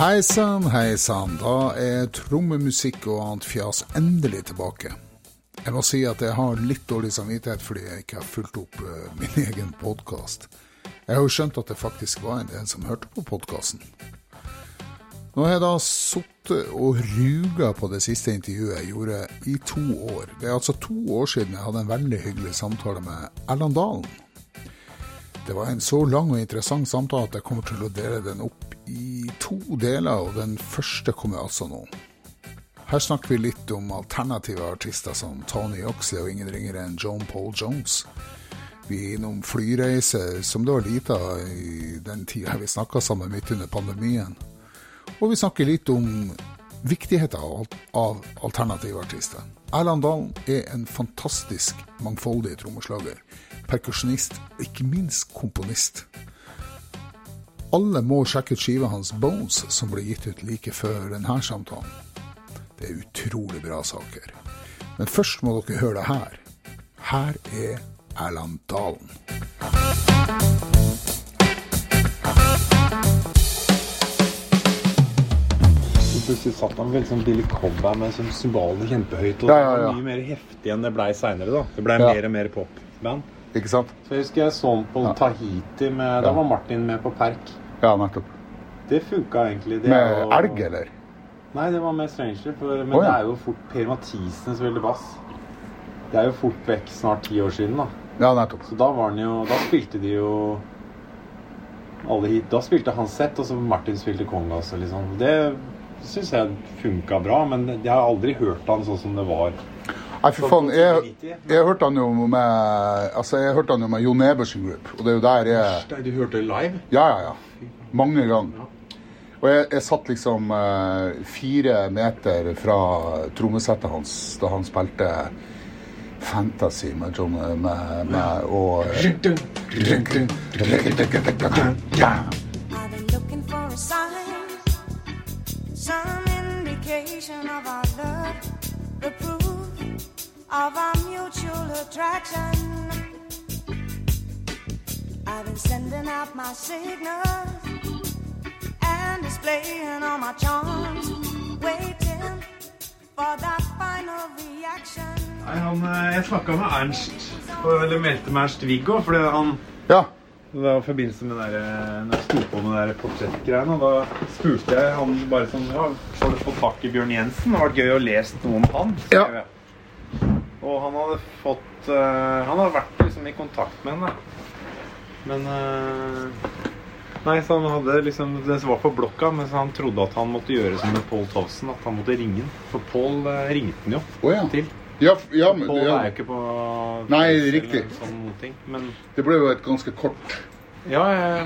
Hei sann, hei sann. Da er trommemusikk og annet fjas endelig tilbake. Jeg må si at jeg har litt dårlig samvittighet fordi jeg ikke har fulgt opp uh, min egen podkast. Jeg har jo skjønt at det faktisk var en del som hørte på podkasten. Nå har jeg da sittet og ruga på det siste intervjuet jeg gjorde i to år. Det er altså to år siden jeg hadde en veldig hyggelig samtale med Erland Dalen. Det var en så lang og interessant samtale at jeg kommer til å dele den opp i to deler, og den første kommer altså nå. Her snakker vi litt om alternative artister som Tony Oxley og ingen ringere enn John Paul Jones. Vi er innom flyreiser som det var lite av i den tida vi snakka sammen midt under pandemien. Og vi snakker litt om viktigheten av alternative artister. Erland Dalen er en fantastisk mangfoldig trommeslager, perkusjonist ikke minst komponist. Alle må sjekke ut skiva hans Bones, som ble gitt ut like før denne samtalen. Det er utrolig bra saker. Men først må dere høre det her. Her er Erland Dalen. Plutselig satt han vel som Billy Cobham med som cymbalene kjempehøyt. Og Ja, ja, ja. Mye mer heftig enn det blei seinere. Det blei mer og mer popband. Ikke sant? Så jeg husker jeg så han på Ja. Tahiti. med, Da Ja. var Martin med på Perk. Ja, nettopp. Det funka egentlig. Det Med og... elg, eller? Nei, det var med Stranger. For, men oh, ja. det er jo fort Per Mathisen spilte bass. Det er jo fort vekk snart ti år siden. da. Ja, nettopp. Så da var den jo Da spilte de jo alle hit. Da spilte han sett, og så Martin spilte kongas. Liksom. Det syns jeg funka bra, men jeg har aldri hørt han sånn som det var. Nei, for faen. Jeg, jeg hørte han jo med Altså, jeg hørte han jo med Jon Ebersen Group, og det er jo der jeg Du hørte det live? Ja, ja, ja. Mange ganger. Og jeg, jeg satt liksom uh, fire meter fra trommesettet hans da han spilte Fantasy med John med, med og I've been looking for a sign, some indication of our love, the proof of our mutual attraction. I've been sending out my signals and displaying all my charms, waiting for that final reaction. Nei, han, eh, Jeg snakka med Ernst, og- eller meldte med Ernst-Viggo. fordi han Ja. Det var i forbindelse med der, når jeg sto på med der portrettgreiene. Da spurte jeg han bare sånn ja, Har du fått tak i Bjørn Jensen? Det hadde vært gøy å lese noe om han. Ja. Og han hadde fått uh, Han hadde vært liksom i kontakt med henne. Men uh, Nei, så han hadde liksom Det var på blokka, men så han trodde at han måtte gjøre som med Paul Tovsen. At han måtte ringe han. For Paul uh, ringte han jo oh, ja. til. Ja, ja, men, Paul er jo ikke på Nei, riktig. Ting. Men Det ble jo et ganske kort ja,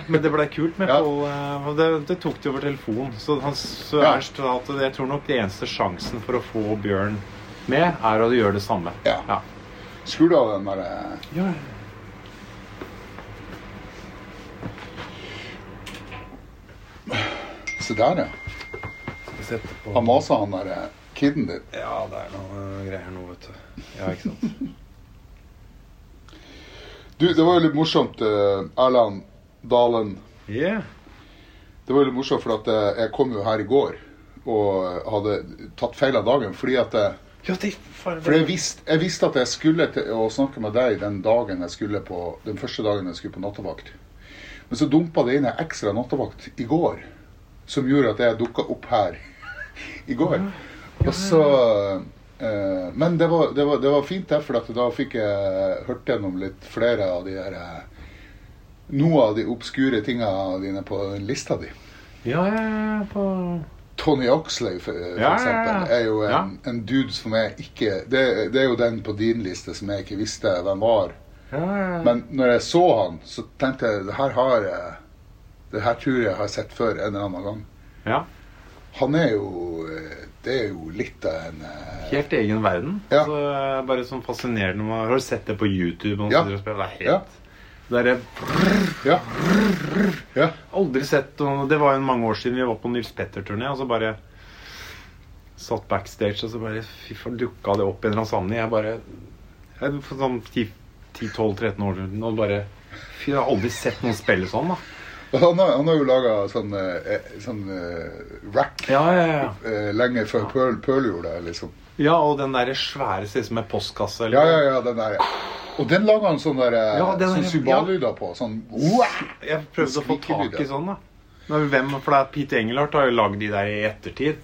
men det ble kult med Ja. Paul. Det, det tok de over telefon. Så, han, så. Ernst sa at jeg tror nok det eneste sjansen for å få Bjørn med, er å gjøre det samme. Ja. Ja. Skrur du av den derre Ja. Se der, ja. Han masa han derre kiden din. ja, det er noe greier nå, vet du. Ja, ikke sant. Du, det var jo litt morsomt, eh, Erland Dalen. Yeah. Det var jo litt morsomt, for at eh, jeg kom jo her i går og hadde tatt feil av dagen. Fordi at jeg, Ja, det for, for jeg, visste, jeg visste at jeg skulle til å snakke med deg den dagen jeg skulle på, den første dagen jeg skulle på nattevakt. Men så dumpa det inn en ekstra nattevakt i går, som gjorde at jeg dukka opp her i går. Og så eh, Men det var, det, var, det var fint, det, for da fikk jeg hørt gjennom litt flere av de her eh, Noe av de obskure tinga dine på lista di. Ja, ja, ja, på Tony Oxley, for, for Ja, ja, ja. eksempel, er jo en, Ja. en dude som jeg ikke det, det er jo den på din liste som jeg ikke visste hvem var. ja, ja. Men når jeg så han, så tenkte jeg det her har jeg Det her tror jeg har sett før en eller annen gang. ja. Han er jo eh, Det er jo litt av en eh, Helt egen verden. Ja. Så, eh, bare sånn fascinerende. Har du sett det på YouTube? Og Ja. Det er helt det er Ja. ja. Aldri sett og Det var jo mange år siden vi var på Nils Petter-turné. Og så bare satt backstage, og så bare fy faen, dukka det opp en eller annen sammenheng. Jeg bare jeg, For sånn 10-12-13 år siden og bare Fy, jeg har aldri sett noen spille sånn, da. Han har, han har jo laga sånn, eh, sånn uh, rack Ja, ja, ja. eh, lenge før Pearl, Pearl gjorde det, liksom. Ja, og den der svære ser ut som en postkasse. Ja, ja, ja, den der. Og den laga han sånn der, Ja, den sånn der- symbal-lyder på. Sånn! Jeg prøvde å få tak i sånn, da. Men hvem, for det er Pete Engelhardt har jo lagd de der i ettertid.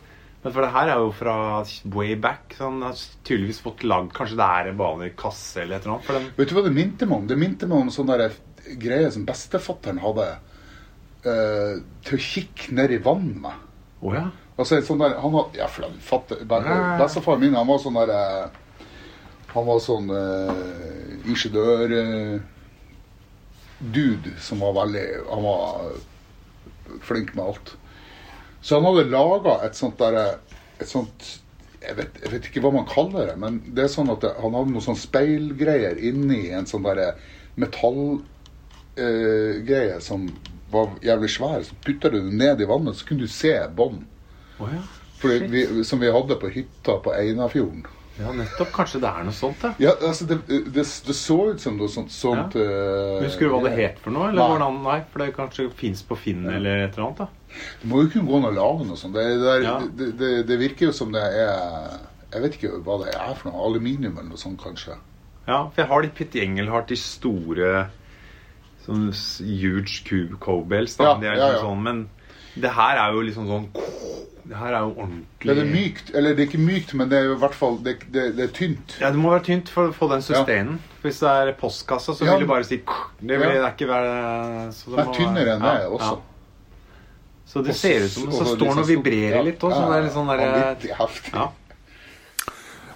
Men for det her er jo fra way back. Så han har tydeligvis fått lagd Kanskje det er en vanlig kasse eller et eller annet. For den Vet du hva det minte meg om? Det minte meg om sånn der greie som bestefatteren hadde uh, til å kikke ned i vannet med. Oh, ja. Altså sånn der, han hadde, ja, for den fatter, bare, Bestefaren min han var sånn der eh, Han var sånn eh, ingeniør eh, som var veldig Han var flink med alt. Så han hadde laga et sånt der Et sånt jeg vet, jeg vet ikke hva man kaller det, men det er sånn at det, han hadde noen sånn speilgreier inni en sånn derre metallgreie som var jævlig svær. Så putta du den ned i vannet, så kunne du se bånd. Oh, ja. Vi, som vi hadde på hytta på Einafjorden. Ja, nettopp. Kanskje det er noe sånt, ja. Ja, altså det, det, det så ut som noe sånt, sånt eh, Husker du hva det het for noe? Eller Nei. hvordan? Nei, for det kanskje fins på Finn eller et eller annet. da. Det må jo kunne gå noe sånt. Det, det, er- Ja. det, det, virker jo som det er Jeg vet ikke hva det er for noe. Aluminium eller noe sånt, kanskje. Ja, for jeg har de Pitt Engelhardt, de store sånn huge cube cobels. Da. Ja, de er ja, liksom ja. sånn, men det her er jo liksom sånn Det her er jo ordentlig Det er mykt, eller det er ikke mykt, men det er jo i hvert fall Det, det, det er tynt. Ja, det må være tynt for å få den sustainen. Hvis det er postkassa, så Ja. vil du bare si Det vil Ja. det er ikke være så det Det må er tynnere enn det ja, også. ja. Så det ser ut som det Så står den og sånn- vibrerer ja, litt òg. Så det er litt sånn derre Litt heftig. Ja.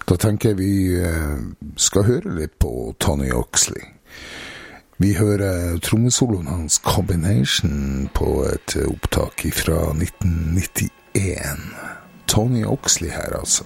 Da tenker jeg vi eh, skal høre litt på Tony Oxley. Vi hører trommesoloen hans 'Combination' på et opptak fra 1991. Tony Oxley her, altså.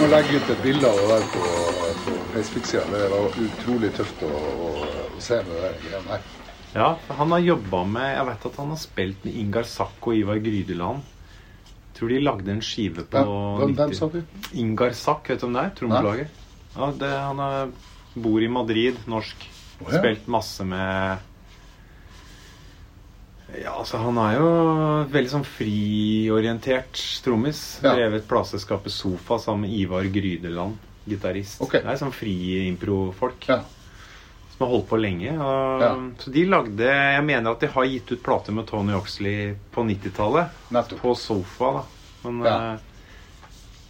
Må legge ut et bilde av det der på, på Facebook-sida. Det var utrolig tøft å, å, å se med det der greiene der. Ja, han har jobba med Jeg vet at han har spilt med Ingar Sakk og Ivar Grydeland. Tror de lagde en skive på Hvem, hvem, hvem sa du? Ingar Sakk, vet du om det er? Trommelager. Ja, det, han er, bor i Madrid, norsk. Oh, ja. Spilt masse med Ja, altså Han er jo veldig sånn friorientert trommis. Ja. Drevet plateselskapet Sofa sammen med Ivar Grydeland, gitarist. Okay. Det er sånn fri-impro-folk Ja. som har holdt på lenge. Og, Ja. Så de lagde Jeg mener at de har gitt ut plater med Tony Oxley på 90-tallet. På Sofa, da. Men, Ja.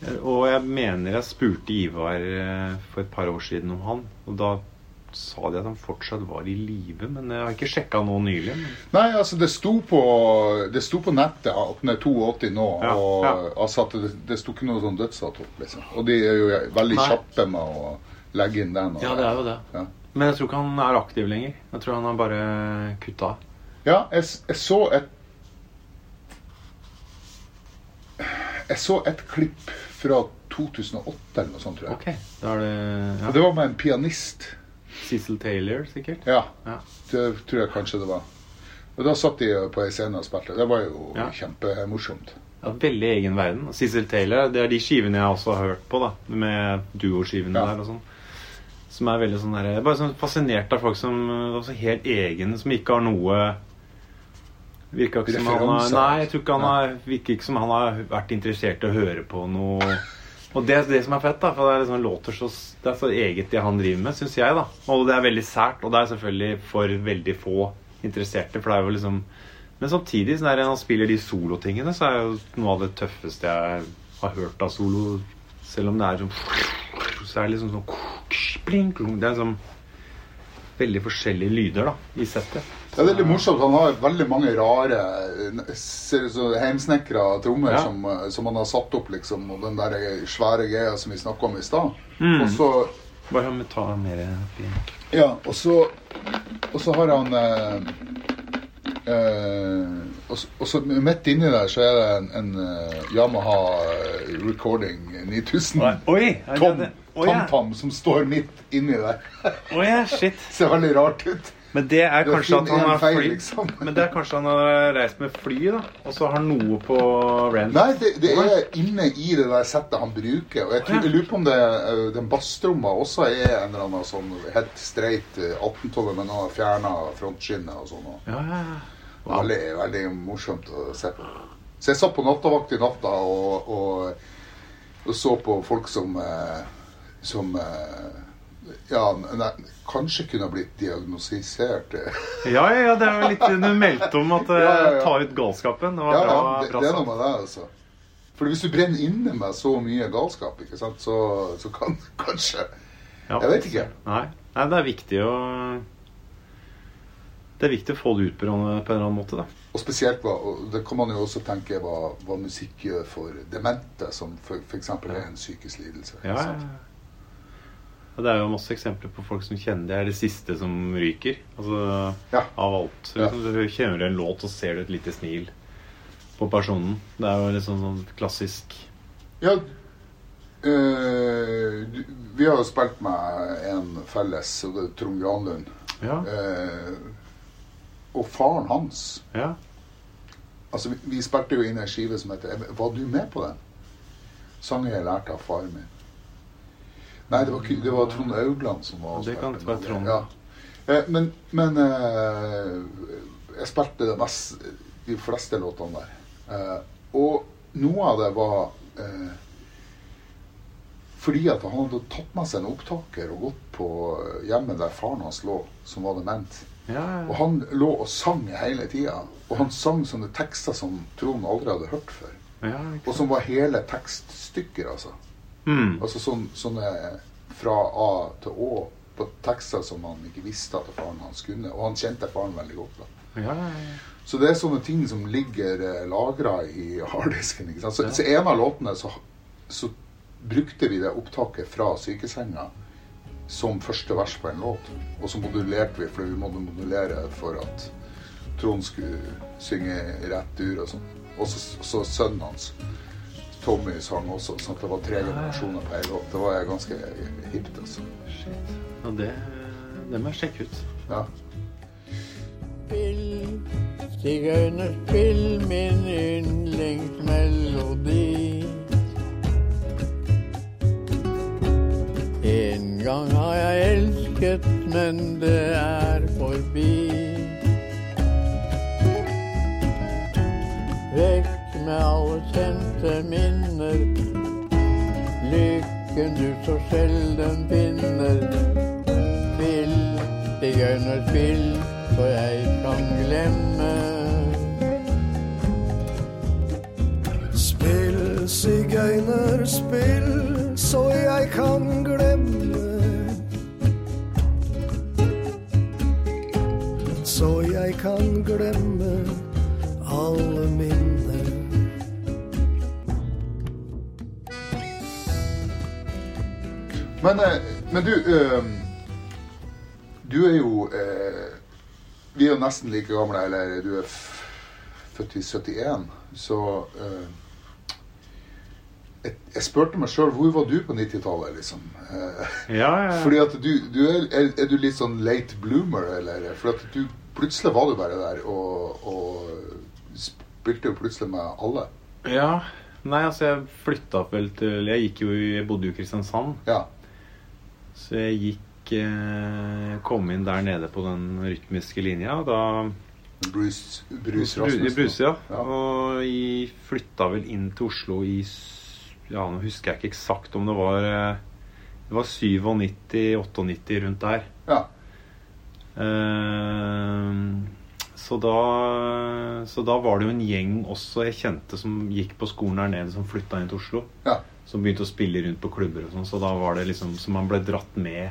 eh, og jeg mener jeg spurte Ivar eh, for et par år siden om han. Og da sa de at han fortsatt var i live, men jeg har ikke sjekka nå nylig. Men... Nei, altså det sto på, det sto på nettet at han er 82 nå, Ja, og ja. altså det, det sto ikke noe sånn dødsdato. Liksom. Og de er jo veldig Nei. kjappe med å legge inn den. og- Ja, det er jo det. Ja. Men jeg tror ikke han er aktiv lenger. Jeg tror han har bare kutta av. Ja, jeg, jeg så et Jeg så et klipp fra 2008 eller noe sånt, tror jeg. Okay, det Og det var med en pianist. Cecil Taylor, sikkert. Ja, Ja. det tror jeg kanskje det var. Og da satt de på ei scene og spilte. Det var jo Ja. kjempemorsomt. Ja, veldig egen verden. Cecil Taylor, det er de skivene jeg også har hørt på, da. Med duoskivene Ja. der og sånn. Som er veldig sånn der, er bare sånn fascinert av folk som også helt egen, som ikke har noe Virker ikke som han har Nei, jeg tror ikke han har Virker ikke som han har vært interessert i å høre på noe Og det det som er fett, da. For det er liksom låter så Det er så eget det han driver med, syns jeg, da. Og det er veldig sært. Og det er selvfølgelig for veldig få interesserte, for det er jo liksom Men samtidig, når han spiller de solotingene, så er jo noe av det tøffeste jeg har hørt av solo. Selv om det er sånn Så er det liksom sånn. Det er sånn veldig forskjellige lyder da, i settet. Det er veldig morsomt. Han har veldig mange rare som heimsnekra trommer Ja. som, eh, som han har satt opp, liksom. Og den der svære greia som vi snakka om i stad. Mm. Og så Bare ta mer. Ja, og så, og så har han eh, eh, og, så, og så midt inni der så er det en, en eh, Yamaha eh, Recording 9000 Oi, Tom, Tom-Tam oh, ja. som står midt inni der. Oh, ja, shit. Ser veldig rart ut. Men det er kanskje at han har fly liksom. Men det er kanskje han har reist med fly, da. Og så har noe på rent. Nei, det, det er inne i det der settet han bruker. Og jeg, tror, jeg lurer på om det, eh, den basstromma også er en eller annen sånn helt streit eh, 18-tommer, men han har fjerna frontskinnet og sånn. Ja, Ja, ja, Wow. Veldig, veldig morsomt å se på. Så jeg satt på nattevakt i natta og, og, og så på folk som eh, som eh, ja, nei, kanskje kunne ha blitt diagnostisert. eh. Ja, ja, ja, det er jo litt Du meldte om at eh, Ja, ja, ja. ta ut galskapen. Det var Ja, bra, ja, det, bra det er noe med det, altså. For hvis du brenner inne med så mye galskap, ikke sant, så, så kan kanskje Ja. Jeg vet ikke. Nei. Nei, det er viktig å Det er viktig å få det ut på en, på en eller annen måte, da. Og spesielt hva, og det kan man jo også tenke hva, hva musikk gjør for demente, som f.eks. er en psykisk lidelse. ikke Ja, ja. Ja. Det er jo masse eksempler på folk som kjenner det er det siste som ryker. Altså Ja. Av alt. Så liksom, Du kjenner en låt, og ser du et lite smil på personen. Det er jo litt sånn, sånn klassisk Ja, eh, vi har jo spilt med en felles, og det er Trond Granlund. Ja. Eh, og faren hans ja. Altså, vi, vi spilte jo inn ei skive som heter Var du med på den? Sangen jeg lærte av faren min. Nei, det var, ikke- det var Trond Augland som var Det kan være. Trond. Ja. Eh, men men eh, jeg spilte mest, de fleste låtene der. Eh, og noe av det var fordi at han hadde tatt med seg en opptaker og gått på hjemmet der faren hans lå, som var dement. Ja, Og han lå og sang hele tida. Og han sang sånne tekster som Trond aldri hadde hørt før. ja, Og som var hele tekststykker, altså. Mm. Altså sån, sånne fra A til Å på tekster som han ikke visste at faren hans kunne. Og han kjente faren veldig godt. Ja, ja, ja. Så det er sånne ting som ligger eh, lagra i harddisken. Så, så en av låtene så, så brukte vi det opptaket fra sykesenga som første vers på en låt. Og så modulerte vi, for vi måtte modulere for at Trond skulle synge rett ur og sånn. Og så, så sønnen hans, Tommy, sang også, sånn at det var tre generasjoner på en låt. Det var ganske hipt, altså. Shit. Ja, det, det må jeg sjekke ut. Ja. Spill, sigøynerspill, min yndlingsmelodi. En gang har jeg elsket, men det er forbi. Vekk med alle kjente minner, lykken du så sjelden finner. Spill, sigøynerspill, så jeg kan glemme. Spill, sigøyner, spill, så jeg kan glemme. Så jeg kan glemme alle minner. Men, eh, men du eh, Du er jo eh, Vi er jo nesten like gamle, eller du er født i 71, så jeg, jeg spurte meg sjøl hvor var du på 90-tallet, liksom? Ja, ja, fordi at du, du er, er, er du litt sånn late bloomer, eller? For at du plutselig var du bare der og, og spilte jo plutselig med alle. ja. Nei, altså, jeg flytta vel til Jeg gikk jo i Jeg bodde jo i Kristiansand. Ja. Så jeg gikk eh, Kom inn der nede på den rytmiske linja, og da Bruce, Bruce Bru- Rasmussen. Ja. Og jeg flytta vel inn til Oslo i Ja, nå husker jeg ikke eksakt om det var eh, Det var 97-98 rundt der. Ja. Eh, Så da, så da var det jo en gjeng også jeg kjente som gikk på skolen der nede, som flytta inn til Oslo. Ja. Som begynte å spille rundt på klubber og sånn. Så da var det liksom Så man ble dratt med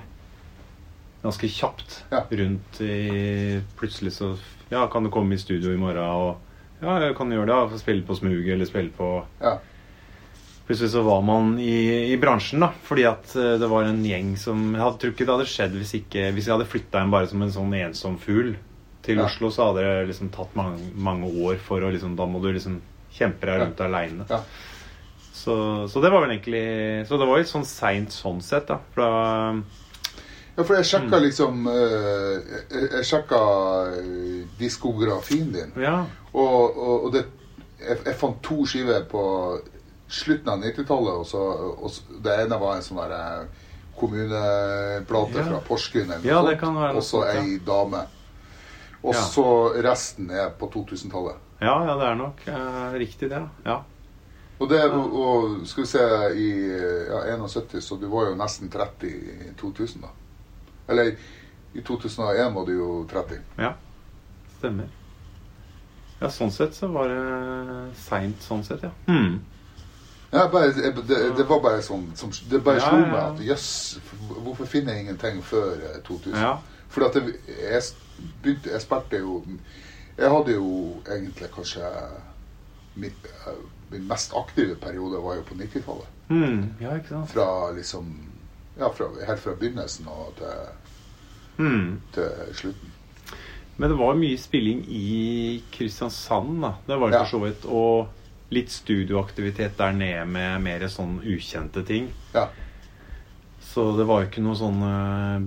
ganske kjapt Ja. rundt i Plutselig så Ja, kan du komme i studio i morgen og Ja, jeg kan gjøre det. Ja, spille på smuget eller spille på Ja. Plutselig så var man i, i bransjen, da. Fordi at eh, det var en gjeng som Jeg hadde, tror ikke det hadde skjedd hvis, ikke, hvis jeg hadde flytta inn bare som en sånn ensom fugl til Ja. Oslo, så hadde det liksom tatt mange, mange år for å liksom Da må du liksom kjempe deg rundt aleine. Ja. Så, så det var vel egentlig Så det var litt sånn seint sånn sett, da. For da Ja, for jeg sjekka Mm. liksom eh, Jeg, sjekka eh, diskografien din, Ja. og, og, og det, jeg, jeg fant to skiver på slutten av 90-tallet, og, og det ene var en sånn der eh, kommuneplate Ja. fra Porsgrunn eller Ja, noe sånt, og så ei dame. Og så resten er på 2000-tallet. ja, ja, det er nok eh, riktig, det. Ja. Og det, og, og skal vi se, i ja, 71, så du var jo nesten 30 i 2000 da. Eller i 2001 var du jo 30. ja. Stemmer. Ja, sånn sett så var det seint sånn sett, ja. Mm. Ja, bare, det, det var bare sånn som, Det bare Ja, slo meg at jøss, hvorfor finner jeg ingenting før eh, 2000? Ja. For at det, jeg, begynte, jeg spilte jo Jeg hadde jo egentlig kanskje Min, eh, min mest aktive periode var jo på 90-tallet. Mm, Ja, ikke sant. Fra liksom Ja, fra, helt fra begynnelsen og til, mm. til slutten. Men det var mye spilling i Kristiansand, da. Det var det Ja. for så vidt. Og litt studioaktivitet der nede med mer sånn ukjente ting. Ja. Så det var jo ikke noe sånn eh,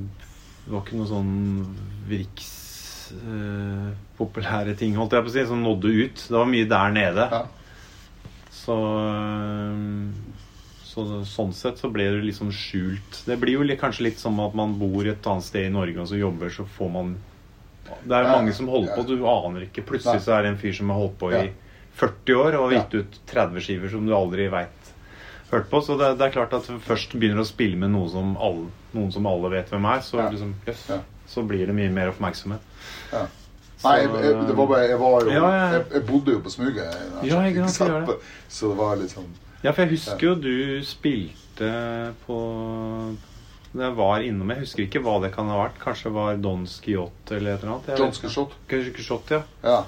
Det var ikke noe sånn rikspopulære ting, holdt jeg på å si, som nådde ut. Det var mye der nede. ja. Så, eh, så sånn sett så ble det liksom skjult. Det blir jo kanskje litt som at man bor et annet sted i Norge og så jobber, så får man Det er jo mange som holder på, du aner ikke. Plutselig så er det en fyr som har holdt på i 40 år og har gitt ut 30 skiver som du aldri veit hørt på. Så det, det er klart at først begynner å spille med noe som alle, noen som alle vet hvem er, så, liksom, yes, så blir det mye mer oppmerksomhet. Nei, jeg, jeg, det var bare, jeg var jo Ja. Jeg, jeg bodde jo på smuget. Ja, jeg kan ikke gjøre det. Så det var litt sånn Ja, for jeg husker jo du spilte på Det var innom Jeg husker ikke hva det kan ha vært. Kanskje det var Don Skiot eller et eller annet. John vet Kanskje Skishot, ja. Ja.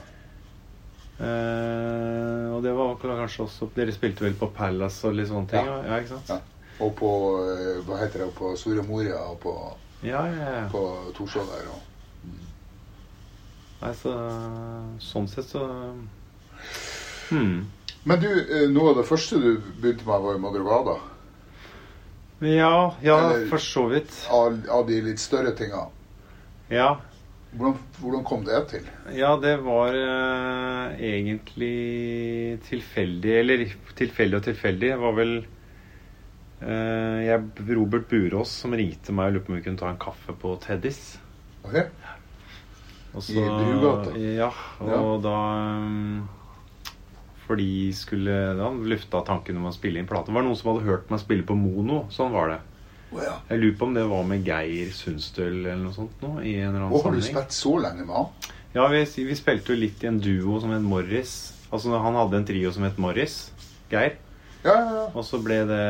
Eh, og det var kanskje også Dere spilte vel på Palace og litt sånne ting? Ja, Ja. ja ikke sant? Ja. Og på eh, Hva heter det? På Soria Moria og på, Ja, ja, ja. på Torshov der. Og. Nei, så Sånn sett så hmm. Men du, eh, noe av det første du begynte med, var jo Madrugada. Ja, ja, Eller- for så vidt. Av, av de litt større tinga. Ja. Hvordan, hvordan kom det til? Ja, det var eh, egentlig tilfeldig. Eller tilfeldig og tilfeldig. Det var vel eh, jeg, Robert Burås som ringte meg og lurte på om vi kunne ta en kaffe på Teddys. Ok? Og I Brugata? Ja, og da um, For de skulle Da lufta tanken om å spille inn plate. Det var noen som hadde hørt meg spille på mono. Sånn var det. Oh, ja. Jeg lurer på om det var med Geir Sundstøl eller noe sånt nå, i en eller annen Å, har du spilt så lenge med han? Ja, vi, vi spilte jo litt i en duo som het Morris. Altså Han hadde en trio som het Morris. Geir. Ja, ja, ja. Og så ble det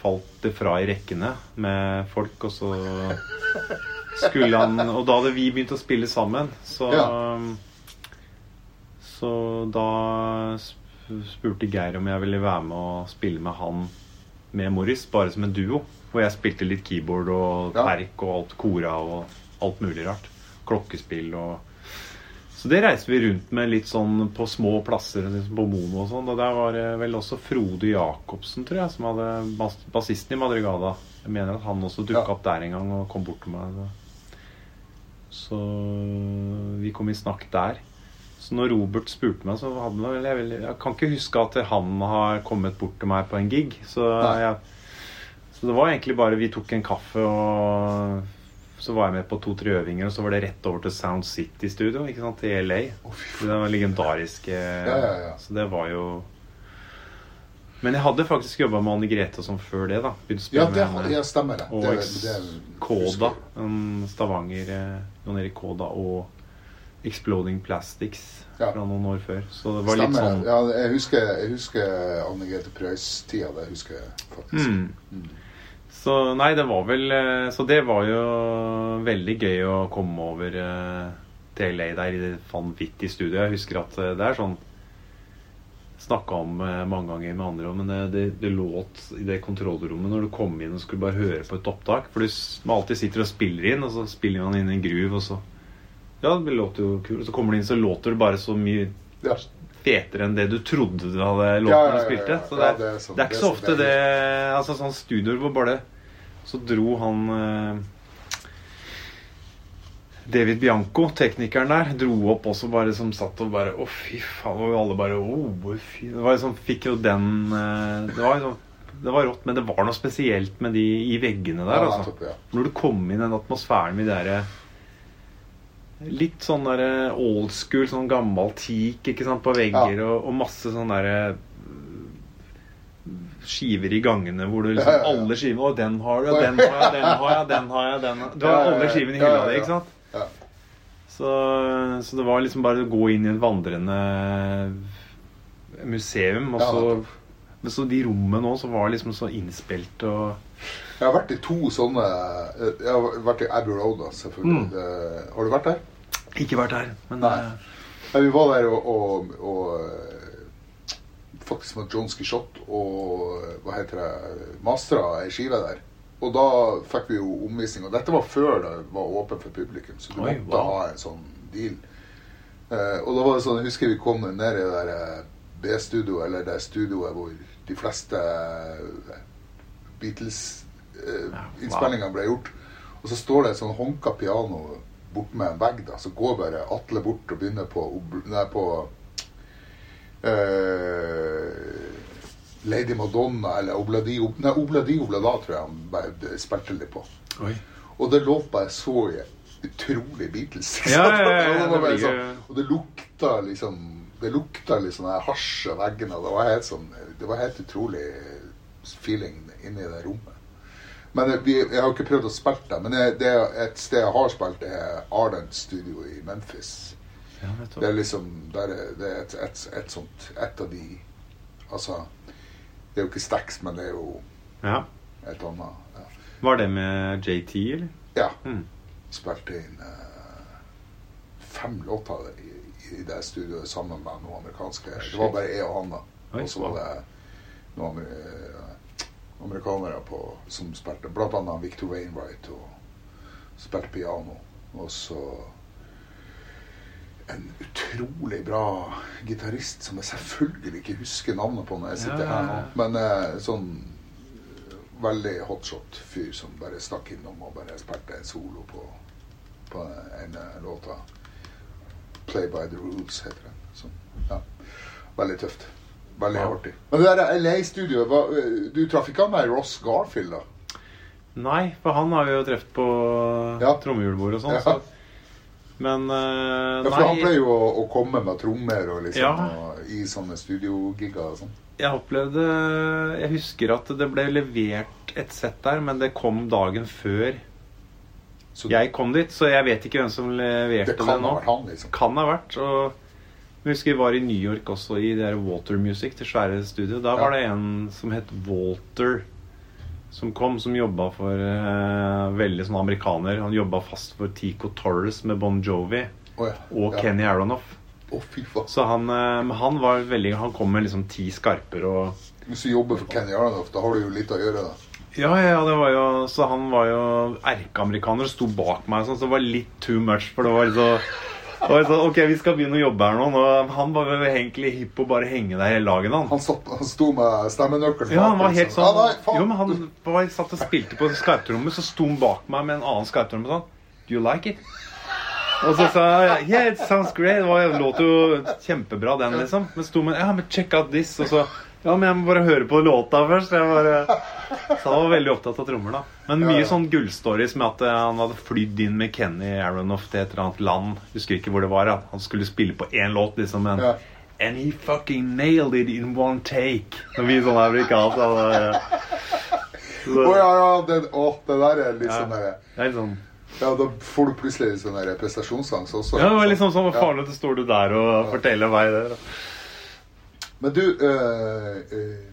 falt det fra i rekkene med folk, og så skulle han Og da hadde vi begynt å spille sammen, så Ja. Så da spurte Geir om jeg ville være med og spille med han med Morris, bare som en duo. Hvor jeg spilte litt keyboard og perk og alt kora og alt mulig rart. Klokkespill og så det reiste vi rundt med litt sånn på små plasser liksom på Momo og sånn. Og der var det vel også Frode Jacobsen, tror jeg, som hadde bassisten i Madrigada. Jeg mener at han også dukka Ja. opp der en gang og kom bort til meg. Så. Så vi kom i snakk der. Så når Robert spurte meg, så hadde han vel jeg, vel- jeg kan ikke huske at han har kommet bort til meg på en gig. Så, jeg, så det var egentlig bare vi tok en kaffe og så var jeg med på to-tre øvinger, og så var det rett over til Sound City-studio ikke sant, i LA. Oh, Det var legendariske Ja, ja, ja. Så det var jo Men jeg hadde faktisk jobba med Anne Grete som før det. da Ja, det, med ja, stemmer det. Og det, det, det Koda. Stavanger eh, Jon Erik Koda og Exploding Plastics Ja. fra noen år før. Så det var litt sånn Ja, jeg husker, jeg husker Anne Grete Preus-tida. Det husker jeg faktisk. Mm. Så nei, det var vel eh, Så det var jo veldig gøy å komme over eh, til LA der i det vanvittige studioet. Jeg husker at det er sånn Snakka om eh, mange ganger med andre, men det, det, det låt i det kontrollrommet når du kom inn og skulle bare høre på et opptak. For du man alltid sitter og spiller inn, og så spiller man inn en groove, og så Ja, det låter jo kult. Og så kommer du inn, så låter det bare så mye Ja. fetere enn det du trodde det hadde låten Ja, ja, du spilte. Så det, det er, er sånn- det er ikke så så ofte det Altså sånn studioer hvor bare Så dro han eh, David Bianco, teknikeren der, dro opp også bare som satt og bare Å, fy faen. Og alle bare Å, hvor fy Det var liksom Fikk jo den eh, Det var liksom, det var rått, men det var noe spesielt med de i veggene der. Ja, altså. ja. Når du kom inn i den atmosfæren med de derre Litt sånn der old school, sånn gammel teak ikke sant, på vegger, og, og masse sånn derre Skiver i gangene hvor du liksom Ja, ja, ja. Alle skivene Og den har du, og den har jeg, den har jeg, den har jeg, den har Du har Ja, ja, ja. alle skivene i Ja, hylla ja, di, ikke sant? Så, så det var liksom bare å gå inn i et vandrende museum, og så. Men så de rommene nå, så var liksom så innspilt og Jeg har vært i to sånne Jeg har vært i Abbey Road, selvfølgelig. Mm. Det, har du vært der? Ikke vært der, men Nei. eh, Nei, vi var der og, og, og faktisk med John Skishot og hva heter det, mastra ei skive der. Og da fikk vi jo omvisning. Og dette var før det var åpent for publikum, så du Oi, måtte wow. ha en sånn deal. Eh, og da var det sånn, jeg husker vi kom ned i det der eh, B-studioet, eller det studioet hvor de fleste Ja, wow. Beatles-innspillingene ble gjort. Og så står det et sånn honka piano bort med en vegg, da. Så går bare Atle bort og begynner på, nei, på eh, Lady Madonna eller Obladi Nei, Obladi Oblada tror jeg han bare spilte litt på. Oi. Og det låt bare så utrolig Beatles. Ja, ja, ja, det det sånn, og det lukta liksom Det lukta liksom sånn hasj av veggene. Det var helt sånn Det var helt utrolig feeling inni det rommet. Men jeg, jeg har ikke prøvd å spille det. Men jeg, det et sted jeg har spilt, det er Ardent Studio i Memphis. Ja. Det er liksom der er, Det er et, et, et sånt Et av de Altså Det er jo ikke Stax, men det er jo Ja. et annet. Ja. Var det med JT, eller? ja. Mm. Spilte inn eh, fem låter i, i det studioet sammen med noen amerikanske Det var bare jeg og han, da. Og så var det noen eh, amerikanere på, som spilte Blant annet Victor Wainwright og spilte piano. Og så en utrolig bra gitarist som jeg selvfølgelig ikke husker navnet på når jeg sitter Ja, ja, her nå. Men eh, sånn eh, veldig hotshot-fyr som bare stakk innom og bare spilte en solo på, på en eh, låta. 'Play by the Rules' heter den. Så, ja. Veldig tøft. Veldig Ja. artig. Men det der LA-studioet, eh, du traff ikke han der Ross Garfield, da? Nei, for han har vi jo truffet på Ja. trommehjulbord og sånn. Ja. Så. Men uh, Ja, for han pleier jo å, å komme med trommer og liksom, Ja. og, i sånne studiogigger og sånn. jeg opplevde Jeg husker at det ble levert et sett der, men det kom dagen før Så jeg kom dit. Så jeg vet ikke hvem som leverte det det, nå. ha han, liksom. Kan ha vært. Og jeg husker vi var i New York også, i det der Water Music, det svære studioet. Da Ja. var det en som het Walter, som kom, som jobba for eh, Veldig sånn amerikaner. Han jobba fast for Tico Torres med Bon Jovi oh, ja. og ja. Kenny Aronoff. Faen. Så han, eh, han var veldig Han kom med liksom ti skarper og Hvis du jobber for Kenny Aronoff, da har du jo litt å gjøre, da. Ja, ja, ja, det var jo Så han var jo erkeamerikaner og sto bak meg, og sånn, så det var litt too much. For det var så det jeg sa, Ok, vi skal begynne å jobbe her nå. nå han var egentlig hipp på å bare henge der hele dagen, han. Han, satt, han sto med stemmenøkkelen Ja, han var helt liksom. sånn Ja, nei. Jo, men han var, satt og spilte på skarptrommet, så sto han bak meg med en annen skarptromme sånn Do you like it? Og så sa jeg Yeah, it sounds great. Det var, det låt jo kjempebra, den, liksom. Men sto med Ja, men check out this. Og så Ja, men jeg må bare høre på låta først. Jeg bare Så han var veldig opptatt av trommer, da. Men mye Ja, ja. sånn gullstories med at eh, han hadde flydd inn med Kenny Aronoff til et eller annet land. Husker ikke hvor det var. At han skulle spille på én låt, liksom. Men Ja. And he fucking nailed it in one take. Når vi sånn amerikanske kalt Å ja, ja, det, å, det der er litt Ja. sånn derre Det er litt sånn Ja, da får du plutselig sånn der prestasjonsangst også. Ja, det var liksom sånn, hva Ja. faen, står du der og forteller meg det? da? Men du øh, øh,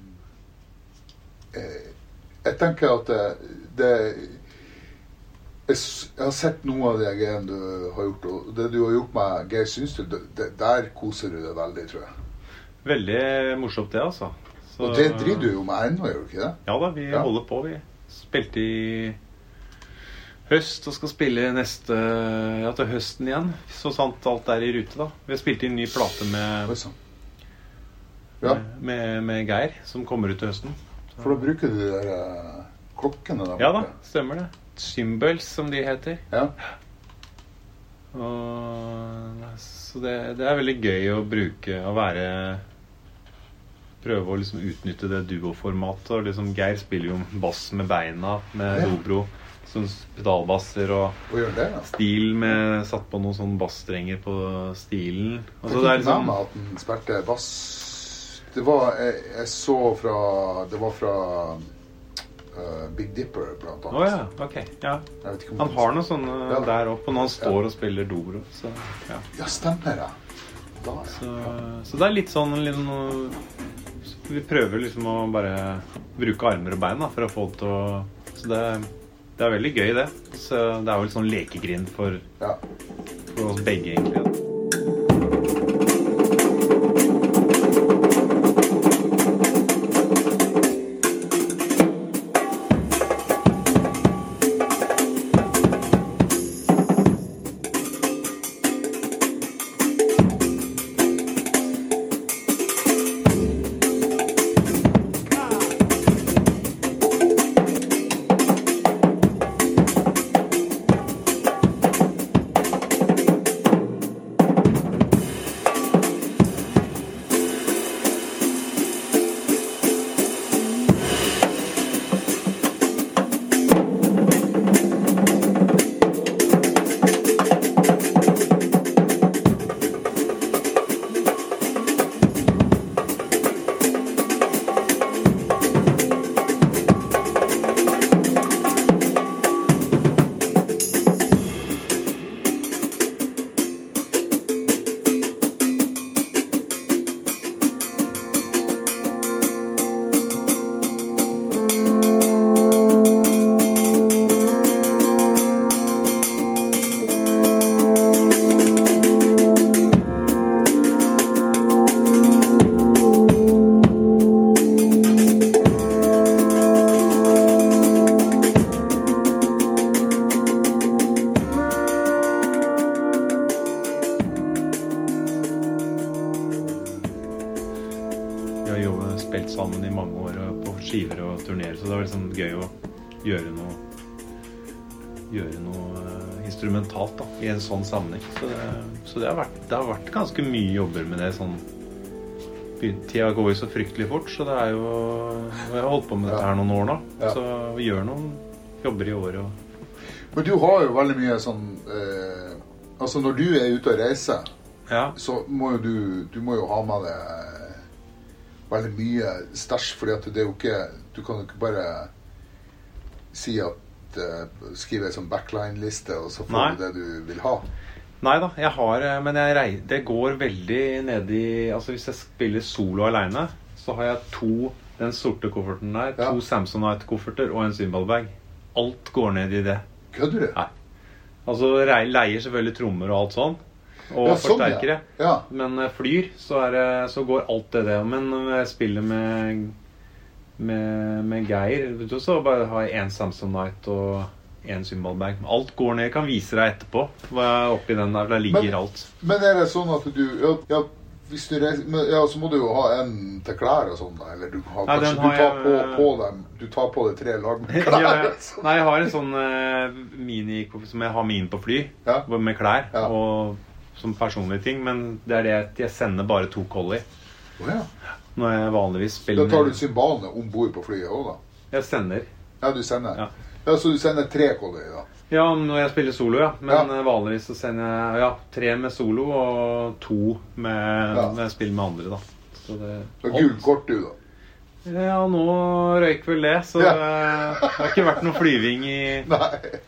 Jeg tenker at det, jeg, har sett noe av de greiene du har gjort, og det du har gjort med Geir det- der koser du deg veldig, tror jeg. Veldig morsomt, det, altså. Så- Og det driver du jo med ennå, gjør du ikke det? Ja da, vi Ja. holder på, vi. Spilte i høst og skal spille neste Ja, til høsten igjen. Så sant alt er i rute, da. Vi har spilt inn ny plate med, Oi sann. Ja, med, med Geir, som kommer ut til høsten. for da bruker du de der eh, klokkene der Ja da, stemmer det. Symbols, som de heter. Ja. Og, så det, det er veldig gøy å bruke Å være Prøve å liksom utnytte det duoformatet. Liksom Geir spiller jo bass med beina, med Ja. dobro. Sånn pedalbasser og Og det, ja. stil med Satt på noen sånn bassstrenger på stilen. Altså, det er med liksom meg at han spilte bass Det var Jeg, jeg så fra Det var fra uh, Big Dipper, blant Å Oh, ja, ok. Ja. Han har noe sånne Ja. der oppe når han står og spiller dobro. Så, ja. Ja, stemmer det. Da, så, så det er litt sånn litt noe- Vi prøver liksom å bare bruke armer og bein da, for å få det til å Så det, det er veldig gøy, det. Så det er jo litt sånn lekegrind for, ja. for oss begge, egentlig. I en sånn sammenheng. Så, det, så det, har vært, det har vært ganske mye jobber med det. sånn Tida går jo så fryktelig fort, så det er jo Jeg har holdt på med dette her noen år nå. Ja. Så vi gjør noen jobber i året. Og, Men du har jo veldig mye sånn eh, Altså, når du er ute og reiser, ja. så må jo du Du må jo ha med deg veldig mye stæsj, fordi at det er jo ikke Du kan jo ikke bare si at eh, Skrive ei sånn backline-liste, og så får Nei. du det du vil ha. Nei da, jeg har eh, Men jeg det går veldig ned i Altså hvis jeg spiller solo aleine, så har jeg to den sorte kofferten der, Ja. to Samsonite-kofferter og en cymbalbag. Alt går ned i det. Kødder du? Nei. Altså leier selvfølgelig trommer og alt sånn. Og Ja, sånn, forsterkere. Ja. Men eh, flyr, så, er det, så går alt det det. Men når jeg spiller med med, med Geir, vet du, så bare jeg én Samsonite og én symbolbag. Alt går ned. Jeg kan vise deg etterpå hva er oppi den der. Der ligger Men- alt. Men er det sånn at du Ja, ja hvis du reiser men, Ja, så må du jo ha en til klær og sånn. Eller du har Nei, kanskje har du tar jeg- på, på dem Du tar på deg tre lag med klær. ja. Nei, jeg har en sånn uh, mini som jeg har min på fly, med klær og som personlige ting. Men det er det at jeg sender bare to collie Oh, ja. Når jeg vanligvis spiller Da tar du symbalene om bord på flyet òg, da? Jeg sender. Ja, du sender? Ja. Ja, Så du sender tre kollier, da? Ja, når jeg spiller solo, ja. Men Ja. eh, vanligvis så sender jeg ja, tre med solo og to med, når jeg spiller med andre, da. Så det, Du har gult kort, du, da? Ja, nå røyk vel det, så Ja. eh, det har ikke vært noe flyving i Nei.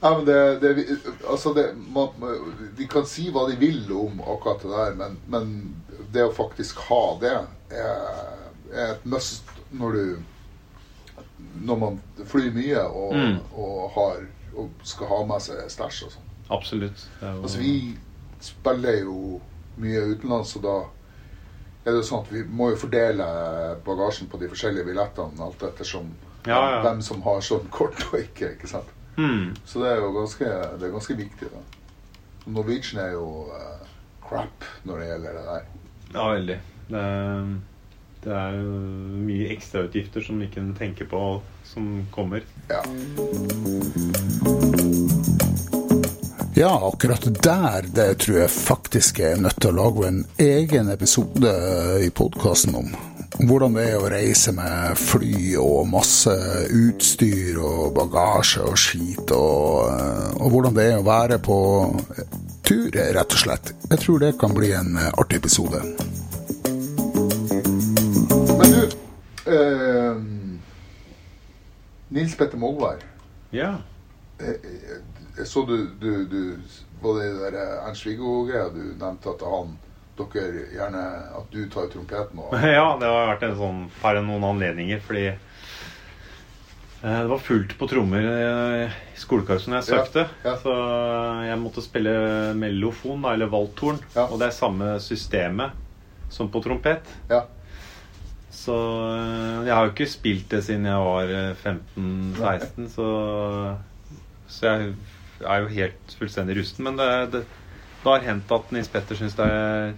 Ja, men det, det, altså det man, De kan si hva de vil om akkurat det der, men, men det å faktisk ha det er, er et must når du Når man flyr mye og, Mm. og, har, og skal ha med seg stæsj og sånn. Absolutt. Jo, Altså, vi spiller jo mye utenlands, og da er det jo sånn at vi må jo fordele bagasjen på de forskjellige billettene alt ettersom Ja, ja. hvem som har sånn kort og ikke. ikke sant? Mm. Så det er jo ganske, det er ganske viktig. da. Norwegian er jo uh, crap når det gjelder det der. Ja, veldig. Det, det er mye ekstrautgifter som ikke en tenker på, som kommer. Ja. Ja, akkurat der det tror jeg faktisk jeg er nødt til å lage en egen episode i podkasten om. Om hvordan det er å reise med fly og masse utstyr og bagasje og skit, og, eh, og hvordan det er å være på tur, rett og slett. Jeg tror det kan bli en eh, artig episode. Men du eh, Nils Petter Molvær. Ja. Jeg så du, du, du Var det der Ernst-Viggo-greia du nevnte at han dere gjerne At du tar trompeten og ja, det har vært en sånn par noen anledninger, fordi eh, det var fullt på trommer eh, i skolekorpset når jeg søkte. ja. Så jeg måtte spille mellofon, da, eller valthorn. Ja. Og det er samme systemet som på trompet. Ja. Så eh, jeg har jo ikke spilt det siden jeg var eh, 15-16, så, så jeg er jo helt fullstendig rusten. Men det, det, det har hendt at Nils Petter syns det er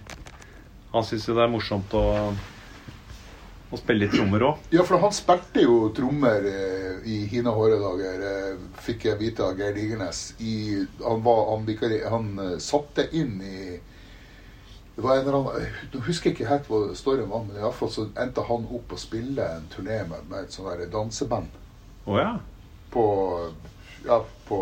Han syns jo det er morsomt å, å spille litt trommer òg. ja, for han spilte jo trommer eh, i hine håredager, eh, fikk jeg vite av Geir Digernes. I, han var, han, vikari- han eh, satte inn i det var en eller annen, Jeg husker ikke helt hva storyen var, men i alle fall så endte han opp å spille en turné med, med et sånt der danseband. Oh, ja. på ja, på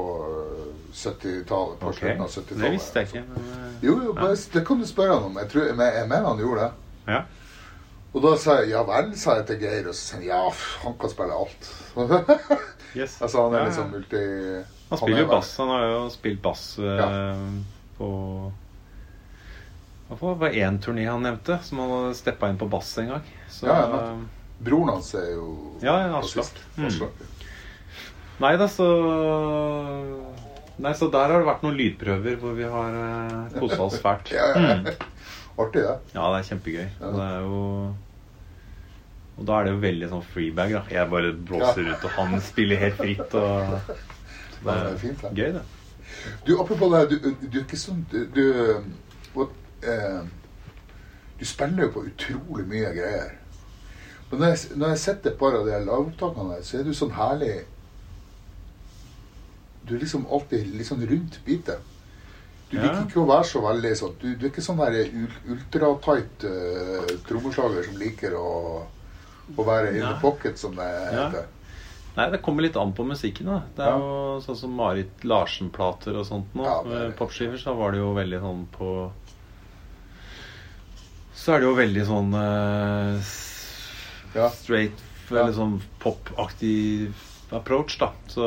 70-tallet. På Ok. slutten av 70-tallet. Det visste jeg ikke. Men, eh, Jo, jo, ja. det kan du spørre han om. Jeg, tror, jeg mener han gjorde det. ja. Og da sa jeg ja vel, sa jeg til Geir, og så sa han ja, han kan spille alt. Yes. altså han er liksom multi... Han spiller er jo bass. Han har jo spilt bass eh, Ja. på det var én turné han nevnte, som han hadde steppa inn på bass en gang. Så, Ja, ja. Broren hans er jo Ja, ja. Aslak. Mm. Nei da, så Nei, så der har det vært noen lydprøver hvor vi har uh, kosa oss fælt. Ja, ja, Mm. Ja. Artig, det. Ja, det er kjempegøy. Og det er jo Og da er det jo veldig sånn freebag, da. Jeg bare blåser ut, og han spiller helt fritt. Og så Ja, det er fint, det. gøy, det. Du, apropos det, du, du er ikke sånn Du, du, eh, du spiller jo på utrolig mye greier. Men når jeg, når jeg setter et par av de lagopptakene der, så er du sånn herlig Du er liksom alltid litt sånn rundt bitet. Du Ja. liker ikke å være så veldig sånn Du, du er ikke sånn der ul- ultratight uh, trommeslager som liker å, å være in the pocket, som det heter. Nei, det kommer litt an på musikken. da Det er jo sånn som Marit Larsen-plater og sånt nå. Ja, er- Popskiver så var det jo veldig sånn på Så er det jo veldig sånn uh, Ja. straight. Veldig sånn popaktig approach, da. Så,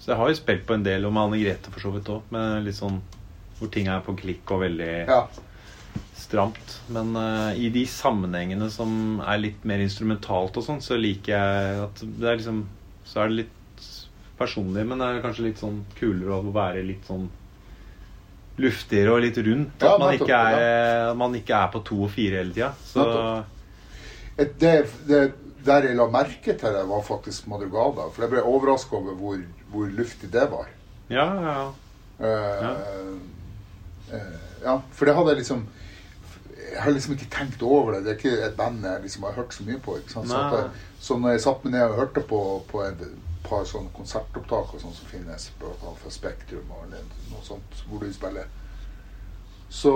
så jeg har jo spilt på en del, og med Anne Grete for så vidt òg. Med litt sånn hvor ting er på klikk og veldig Ja. stramt. Men uh, i de sammenhengene som er litt mer instrumentalt og sånn, så liker jeg at det er liksom Så er det litt personlig, men det er kanskje litt sånn kulere å være litt sånn luftigere og litt rundt. Ja, at man ikke, er, man ikke er på to og fire hele tida. Så Et- Det, det, der jeg la merke til det, var faktisk Madrugada. For jeg ble overraska over hvor, hvor luftig det var. ja, ja. Uh, eh, ja, for det hadde jeg liksom Jeg har liksom ikke tenkt over det. Det er ikke et band jeg liksom har hørt så mye på. Så, jeg, så når jeg satt meg ned og hørte på, på et par sånne konsertopptak og sånt som finnes på fra Spektrum og noe sånt, hvor du spiller, så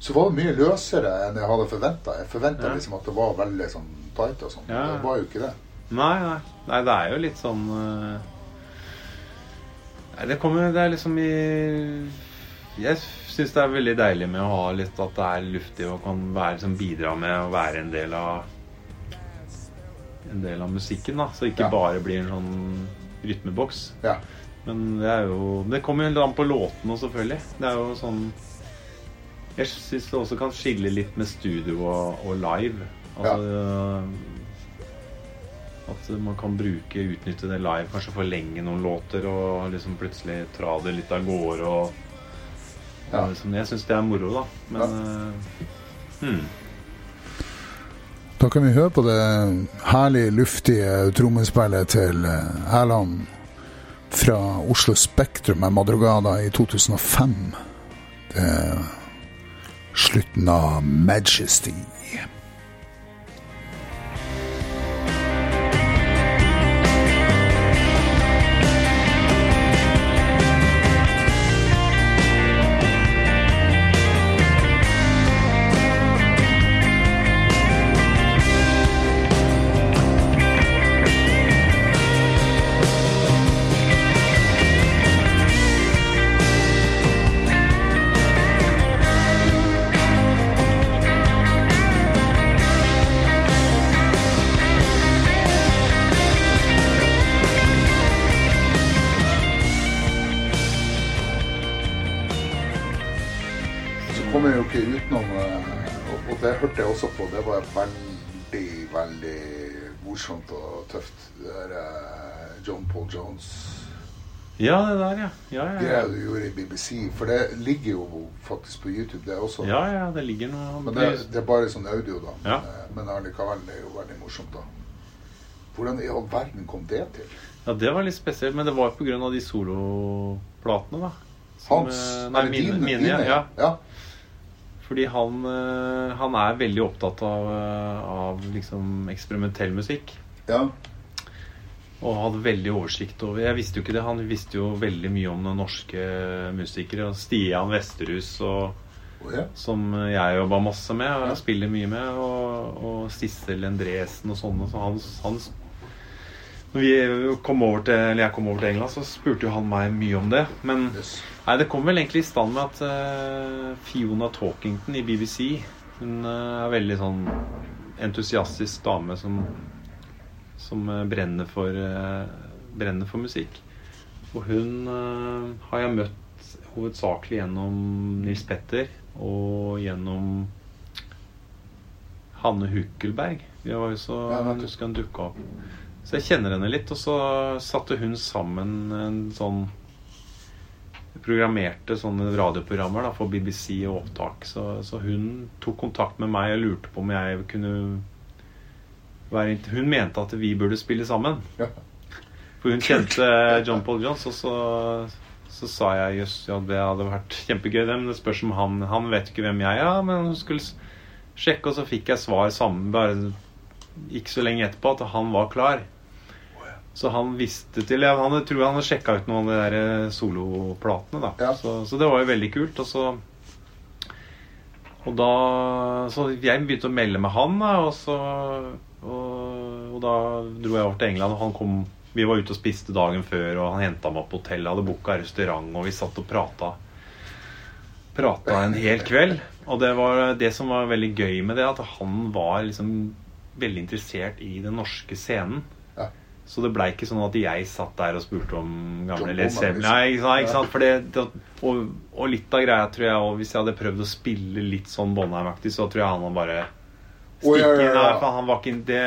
så var det mye løsere enn jeg hadde forventa. Jeg forventa Ja. liksom at det var veldig sånn tight og sånn. Ja. Det var jo ikke det. Nei, nei. nei, det er jo litt sånn uh... Nei, det kommer Det er liksom i Jeg syns det er veldig deilig med å ha litt at det er luftig og kan være, som bidra med å være en del av En del av musikken, da. Så ikke Ja. bare blir en sånn rytmeboks. Ja. Men det er jo Det kommer jo litt an på låtene selvfølgelig. Det er jo sånn Jeg syns det også kan skille litt med studio og, og live. Altså At man kan bruke, utnytte det live, kanskje forlenge noen låter og liksom plutselig tra det litt av gårde og, Ja. Som Jeg syns det er moro, da. Men eh, hmm. Da kan vi høre på det herlig luftige trommespillet til eh, Erland fra Oslo Spektrum med Madrugada i 2005. Det er slutten av Majesty. Det var veldig, veldig morsomt og tøft. Det der eh, John Paul Jones Ja, det der, ja. Ja, ja, ja. Det du gjorde i BBC, for det ligger jo faktisk på YouTube, det også. ja, ja det ligger noe Men det, det er bare sånn audio, da. Ja. Eh, Men allikevel, det er jo veldig morsomt, da. Hvordan i all verden kom det til? Ja, det var litt spesielt, men det var av de soloplatene, da. Som, Hans eh, Nei, mine, mine, dine, ja. ja. Fordi han, eh, han er veldig opptatt av, eh, av liksom eksperimentell musikk. ja. Og hadde veldig oversikt over Jeg visste jo ikke det. Han visste jo veldig mye om norske musikere. og Stian Vesterhus og Oh, ja. som jeg jobba masse med og Ja. spiller mye med. Og, og Sissel Endresen og sånne. Så han, han Når vi kom over til, eller jeg kom over til England, så spurte jo han meg mye om det. Men Nei, det kom vel egentlig i stand med at uh, Fiona Talkington i BBC Hun uh, er veldig sånn entusiastisk dame som, som uh, brenner, for, brenner for musikk. Og hun har jeg møtt hovedsakelig gjennom Nils Petter og gjennom Hanne Hukkelberg. Vi var jo så, Ja, han dukka opp. Så jeg kjenner henne litt. Og så satte hun sammen en sånn Programmerte sånne radioprogrammer da, for BBC og opptak. Så, så hun tok kontakt med meg og lurte på om jeg kunne være Hun mente at vi burde spille sammen. Ja. For hun kjente John Paul Jones, og så, så sa jeg jøss, ja, det hadde vært kjempegøy, det, men det spørs om han Han vet ikke hvem jeg er, men hun skulle sjekke, og så fikk jeg svar sammen bare ikke så lenge etterpå at han var klar. Så han visste til Jeg han, tror han sjekka ut noen av de der eh, soloplatene, da. Ja. Så, så det var jo veldig kult. Og så Og da Så jeg begynte å melde med han, da, og så og, og da dro jeg over til England, og han kom Vi var ute og spiste dagen før, og han henta meg på hotellet, hadde booka restaurant, og vi satt og prata Prata en hel kveld. Og det var det som var veldig gøy med det, at han var liksom veldig interessert i den norske scenen. Så det blei ikke sånn at jeg satt der og spurte om gamle leser Led Zeppelin. liksom. Nei, ikke sant? Ikke sant? For det, det, og, og litt av greia tror jeg Hvis jeg hadde prøvd å spille litt sånn Bonham-aktig, så tror jeg han hadde bare Å, stikke ja, ja, inn der. For han var ikke det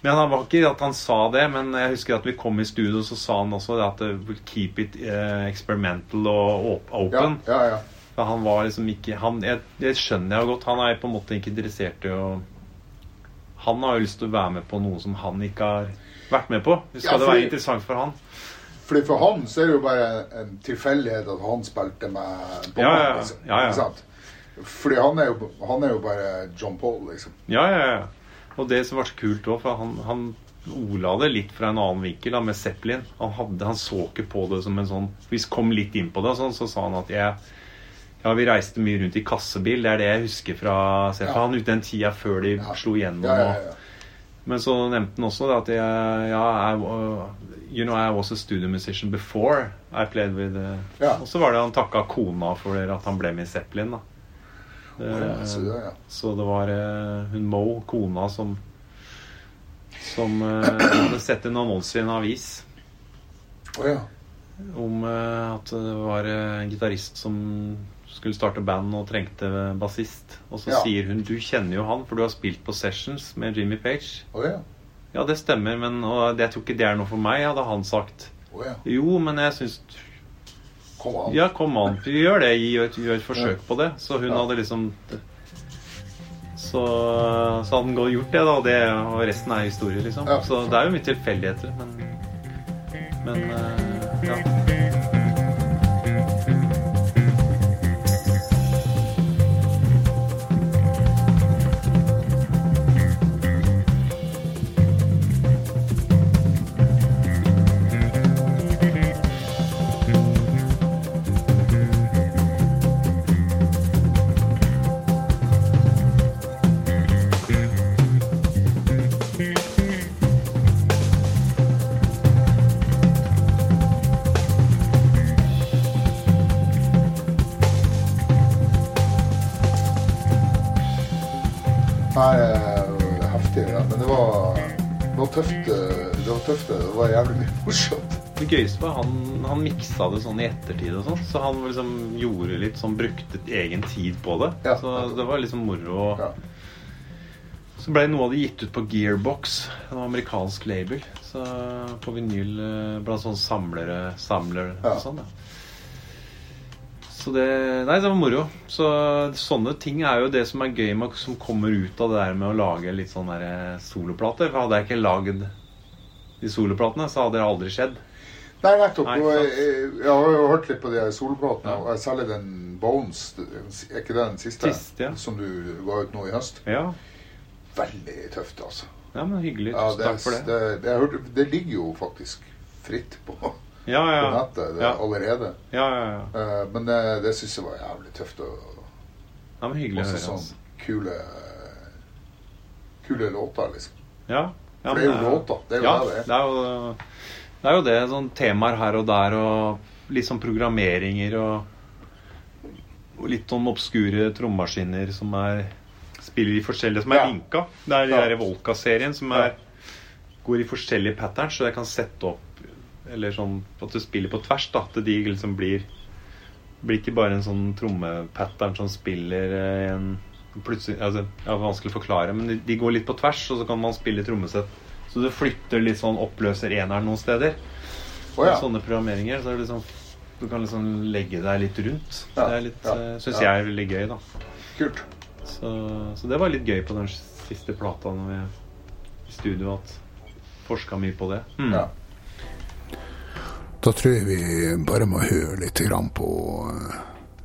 Men han var ikke at han sa det, men jeg husker at vi kom i studio, så sa han også at det will keep it uh, experimental og open. Ja, ja, ja. For han var liksom ikke han, jeg, Det skjønner jeg jo godt. Han er på en måte ikke interessert i å Han har jo lyst til å være med på noe som han ikke har vært med på. Skal Ja, det være interessant for han? Fordi For han så er det jo bare en tilfeldighet at han spilte med Bob Ja, ja, ja. Fordi han er, jo, han er jo bare John Paul, liksom. Ja, ja, ja. Og det som var så kult òg, for han, han ola det litt fra en annen vinkel da, med Zeppelin. Han, hadde, han så ikke på det som en sånn Vi kom litt inn på det, sånn, så sa han at jeg ja, vi reiste mye rundt i kassebil. Det er det jeg husker fra Zeppelin. Ja. Den tida før de Ja. slo. Ja, ja, ja. Men så nevnte han også det at jeg, ja, I, uh, you know, I was a studio musician before I played with uh, Ja. Og så var det han takka kona for at han ble med i Zeppelin. da Ja, så det, ja. så det var hun Mo, kona, som Som hadde sett en annonse i en avis. oh, ja. om at det var en gitarist som skulle starte band og trengte bassist. Og så Ja. sier hun du kjenner jo han, for du har spilt på sessions med Jimmy Page. Oh, ja. Ja, det stemmer, men og jeg tror ikke det er noe for meg, hadde han sagt. Oh, ja. Jo, men jeg syns Kom an. Ja, kom an, gjør det. Gjør et, gjør et forsøk på det. Så hun hadde liksom så, så hadde han gjort det, da. Det, og resten er historie, liksom. Så det er jo mye tilfeldigheter, men Men eh, ja. Var. Jævlig mye morsomt. Det gøyeste var han, han miksa det sånn i ettertid og sånn. Så han liksom gjorde litt sånn Brukte egen tid på det. Ja. Så det var liksom moro. Ja. Så ble noe av det gitt ut på Gearbox, en amerikansk label. Så på vinyl eh, blant sånne samlere, samlere Ja. og sånn, da. Så det Nei, det var moro. Så sånne ting er jo det som er gøy med som kommer ut av det der med å lage litt sånn eh, soloplater. For hadde jeg ikke lagd de soloplatene, så hadde det aldri skjedd. Nei, nettopp. Nei, jeg, har jo hørt litt på de solplatene, Ja. og særlig den Bones. Er ikke det den siste? Siste, ja. Som du ga ut nå i høst? Ja, Veldig tøft, altså. ja men hyggelig. Ja, det, takk for det. det, hørte, det ligger jo faktisk fritt på, på nettet det, allerede. Ja, ja, ja. Eh, men det, det syns jeg var jævlig tøft. Og, ja men hyggelig å høre. sånn Altså. kule Kule låter, liksom. Ja. Ja, det er jo låter. Det er jo ja, det det er. jo det. Er jo det sånn temaer her og der, og litt sånn programmeringer og, og litt sånn obskure trommemaskiner som er spiller i forskjellige Som er Ja. linka. Det er Ja. der Volka-serien som er går i forskjellige patterns, så jeg kan sette opp Eller sånn at du spiller på tvers, da. At de liksom blir blir ikke bare en sånn trommepattern som spiller eh, i en plutselig, altså, Det er vanskelig å forklare, men de, de går litt på tvers, og så kan man spille trommesett. Så du flytter litt sånn oppløser eneren noen steder. Oh, ja. Sånne programmeringer. Så er det liksom, du kan liksom legge deg litt rundt. Ja, Det er litt, ja, eh, syns ja. jeg er veldig gøy, da. Kult. Så, så det var litt gøy på den siste plata når vi i studio at forska mye på det. Mm. Ja. Da tror jeg vi bare må høre litt grann på eh,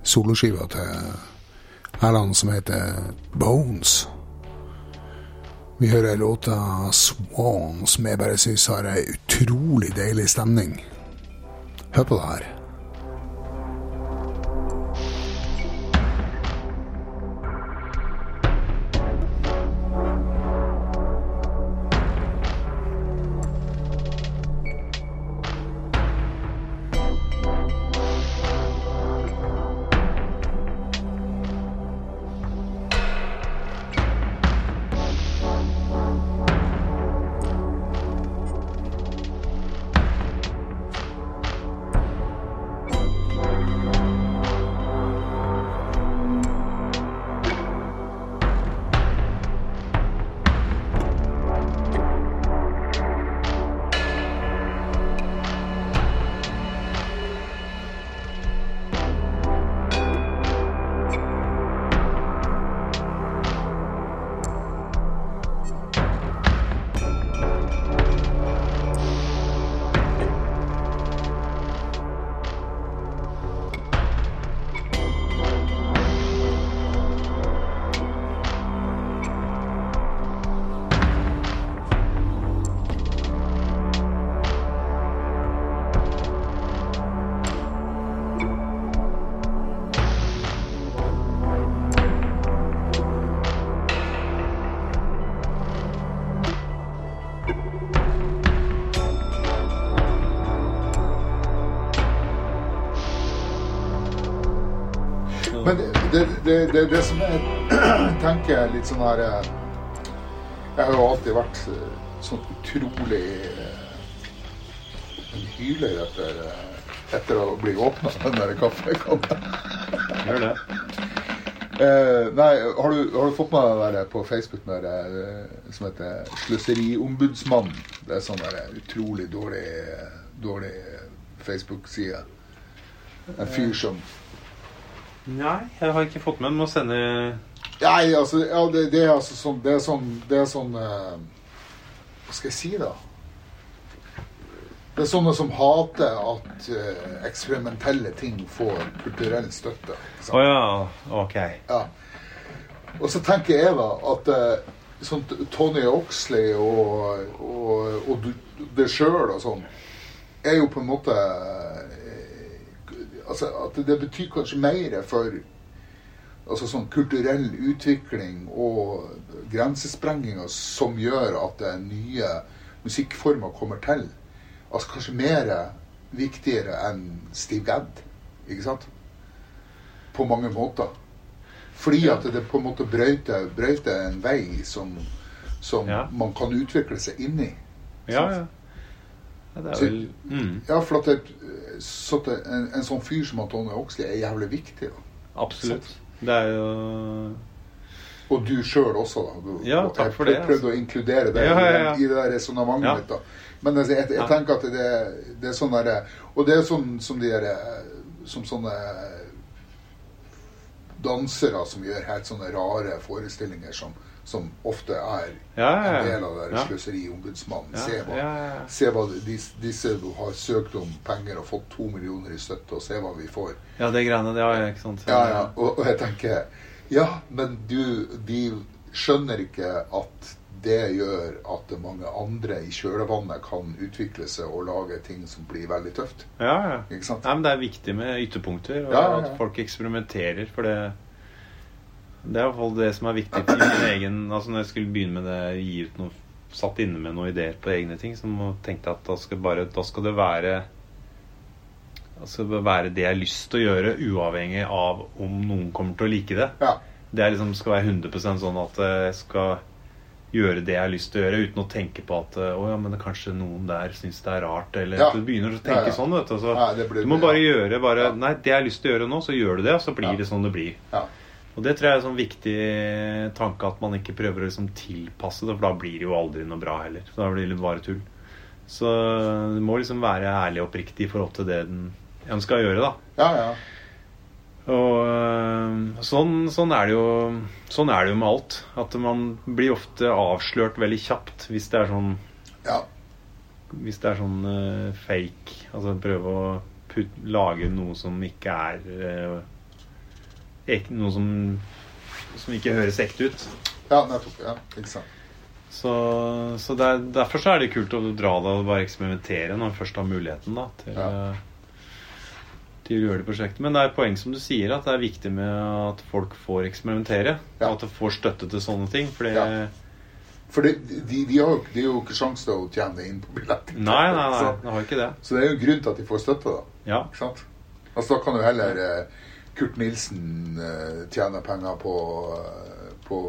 soloskiva til Erland som heter Bones. Vi hører låta Swan, som jeg bare syns har ei utrolig deilig stemning. Hør på det her. Det, det, det, det, som jeg tenker er litt sånn her eh, Jeg har jo alltid vært eh, sånn utrolig eh, en hyler etter, etter å bli åpna, den der kaffekanna. Gjør det. Eh, nei, har du, har du fått med deg det der på Facebook med det som heter Sløseriombudsmannen? Det er sånn der utrolig dårlig, dårlig Facebook-side. En fyr som Nei, jeg har ikke fått med meg å sende Nei, altså, ja, det, det er altså sånn Det er sånn, det er sånn eh, Hva skal jeg si, da? Det er sånne som hater at eh, eksperimentelle ting får kulturell støtte. Å oh, ja. Ok. Ja. Og så tenker jeg da at eh, sånn Tony Oxley og, og, og og det sjøl og sånn, er jo på en måte Altså at det betyr kanskje mer for altså sånn kulturell utvikling og grensesprenginger som gjør at det nye musikkformer kommer til. Altså kanskje mer viktigere enn Steve Gadd, ikke sant? På mange måter. Fordi at det på en måte brøyter, brøyter en vei som, som Ja. man kan utvikle seg inn i. Ja, ja. Ja det er vel mm, Ja, for at det, så det, en, en sånn fyr som Tony Oxley er jævlig viktig. da. Absolutt. Det er jo Og du sjøl også, da. Du, Ja, takk jeg for det, Jeg prøvde å inkludere deg Ja, ja, i, det resonnementet Ja. mitt. da. Men jeg, jeg, jeg tenker at det, det er sånn derre Og det er sånn som de derre Som sånne dansere som gjør helt sånne rare forestillinger som, som ofte er Ja, ja, en del av det sløseriombudsmannen. Se hva, se hva dis, disse har søkt om penger og fått to millioner i støtte, og se hva vi får. Ja, det greiene det har jeg, ikke sant. Ja, ja. Og, og jeg tenker Ja, men du De skjønner ikke at det gjør at mange andre i kjølvannet kan utvikle seg og lage ting som blir veldig tøft. Ja, ja. Nei, men det er viktig med ytterpunkter, og Ja, ja, ja. at folk eksperimenterer. For det Det er i hvert fall det som er viktig i min egen Altså når jeg skulle begynne med det, gi ut noe Satt inne med noen ideer på egne ting, så tenkte jeg at da skal, bare, da skal det være Da skal det være det jeg har lyst til å gjøre, uavhengig av om noen kommer til å like det. Ja. Det liksom, skal være 100 sånn at jeg skal gjøre det jeg har lyst til å gjøre, uten å tenke på at å ja, men kanskje noen der syns det er rart, eller Ja. du begynner å tenke Ja, sånn, vet du. Så, blir- du må bare gjøre bare. Nei, det jeg har lyst til å gjøre nå, så gjør du det, og så blir det sånn det blir. Og det tror jeg er en sånn viktig tanke at man ikke prøver å liksom tilpasse det, for da blir det jo aldri noe bra heller. Da blir det bare tull. Så du må liksom være ærlig og oppriktig i forhold til det den ønsker å gjøre, da. Ja, ja. Og øh, sånn, sånn, er det jo, sånn er det jo med alt. At man blir ofte avslørt veldig kjapt hvis det er sånn ja. Hvis det er sånn øh, fake. Altså prøve å put, lage noe som ikke er ek, Noe som, som ikke høres ekte ut. Ja, nettopp. Ja, ikke sant. Så, så det er, derfor så er det kult å dra det og bare eksperimentere når man først har muligheten da, til, Ja. øh, til å gjøre det prosjektet. Men det er poeng som du sier, at det er viktig med at folk får eksperimentere. Ja. Og at de får støtte til sånne ting. For Ja. For de, de, de, har de har jo ikke sjanse til å tjene det inn på billetter. Nei, nei, nei, Så, de har ikke det. så det er jo en grunn til at de får støtte, da. Ja. Altså, da kan du heller eh, Kurt Nilsen tjener tjene penger på, eh, på,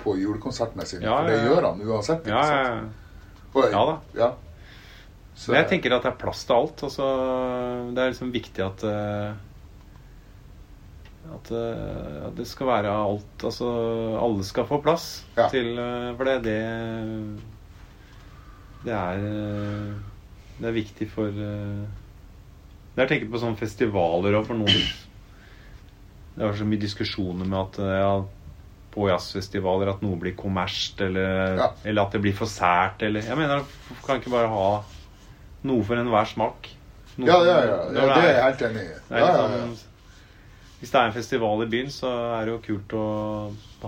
på julekonsertene sine. Ja, for det gjør han uansett. Ja, Ikke ja, sant? ja. Og- Ja da. Ja. Så, Men jeg tenker at det er plass til alt. Altså, det er liksom viktig at eh, At eh, at det skal være alt Altså, alle skal få plass Ja. til eh, For det det er eh, Det er viktig for eh, Jeg tenker på sånne festivaler og for noen Det var så mye diskusjoner med at ja, på jazzfestivaler at noe blir kommersielt, eller, Ja. eller at det blir for sært, eller Jeg mener, kan ikke bare ha noe for enhver smak. Noe ja, ja, ja, ja, det er jeg helt enig i. Ja, ja, liksom- ja. Hvis det er en festival i byen, så er det jo kult å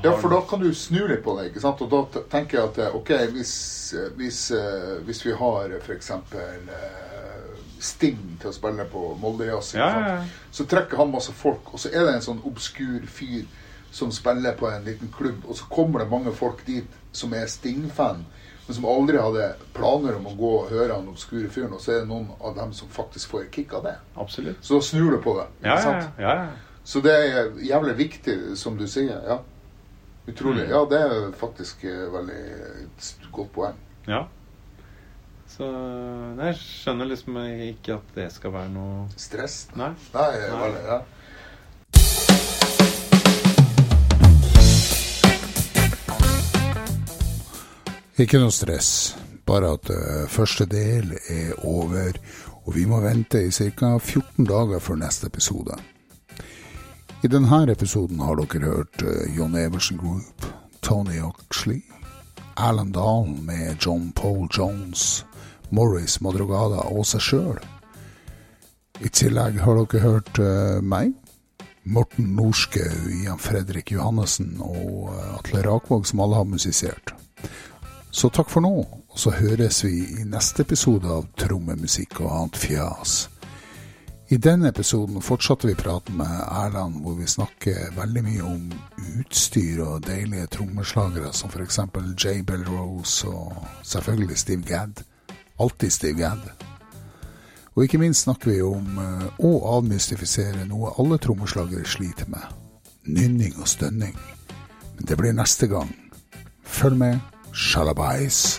ja, for da kan du snu litt på det. ikke sant? Og da tenker jeg at eh, ok, hvis, eh, hvis, eh, hvis vi har f.eks. Sting til å spille på Moldejazz, Ja, ja, ja. så trekker han masse folk, og så er det en sånn obskur fyr som spiller på en liten klubb, og så kommer det mange folk dit som er Sting-fan, men som aldri hadde planer om å gå og høre han obskure fyren, og så er det noen av dem som faktisk får kick av det. Absolutt. Så da snur du på det. ja. Så det er jævlig viktig, som du sier. Ja. Utrolig. Mm. Ja, det er faktisk eh, veldig godt poeng. ja. Så jeg skjønner liksom ikke at det skal være noe Stress? Nei. Nei, Nei. ja. Ikke noe stress, bare at eh, første del er over, og vi må vente i ca. 14 dager før neste episode. I denne episoden har dere hørt eh, John Eversen Group, Tony Oxley, Alan Dahl med John Paul Jones, Morris Madrugada og seg sjøl. I tillegg har dere hørt eh, meg, Morten Norskau, Jan Fredrik Johannessen og eh, Atle Rakvåg, som alle har musisert. Så takk for nå, og så høres vi i neste episode av Trommemusikk og annet fjas. I denne episoden fortsatte vi praten med Erland, hvor vi snakker veldig mye om utstyr og deilige trommeslagere, som f.eks. J. Bell Rose og selvfølgelig Steve Gadd. Alltid Steve Gadd. Og ikke minst snakker vi om eh, å avmystifisere noe alle trommeslagere sliter med. Nynning og stønning. Men det blir neste gang. Følg med. Shalabais.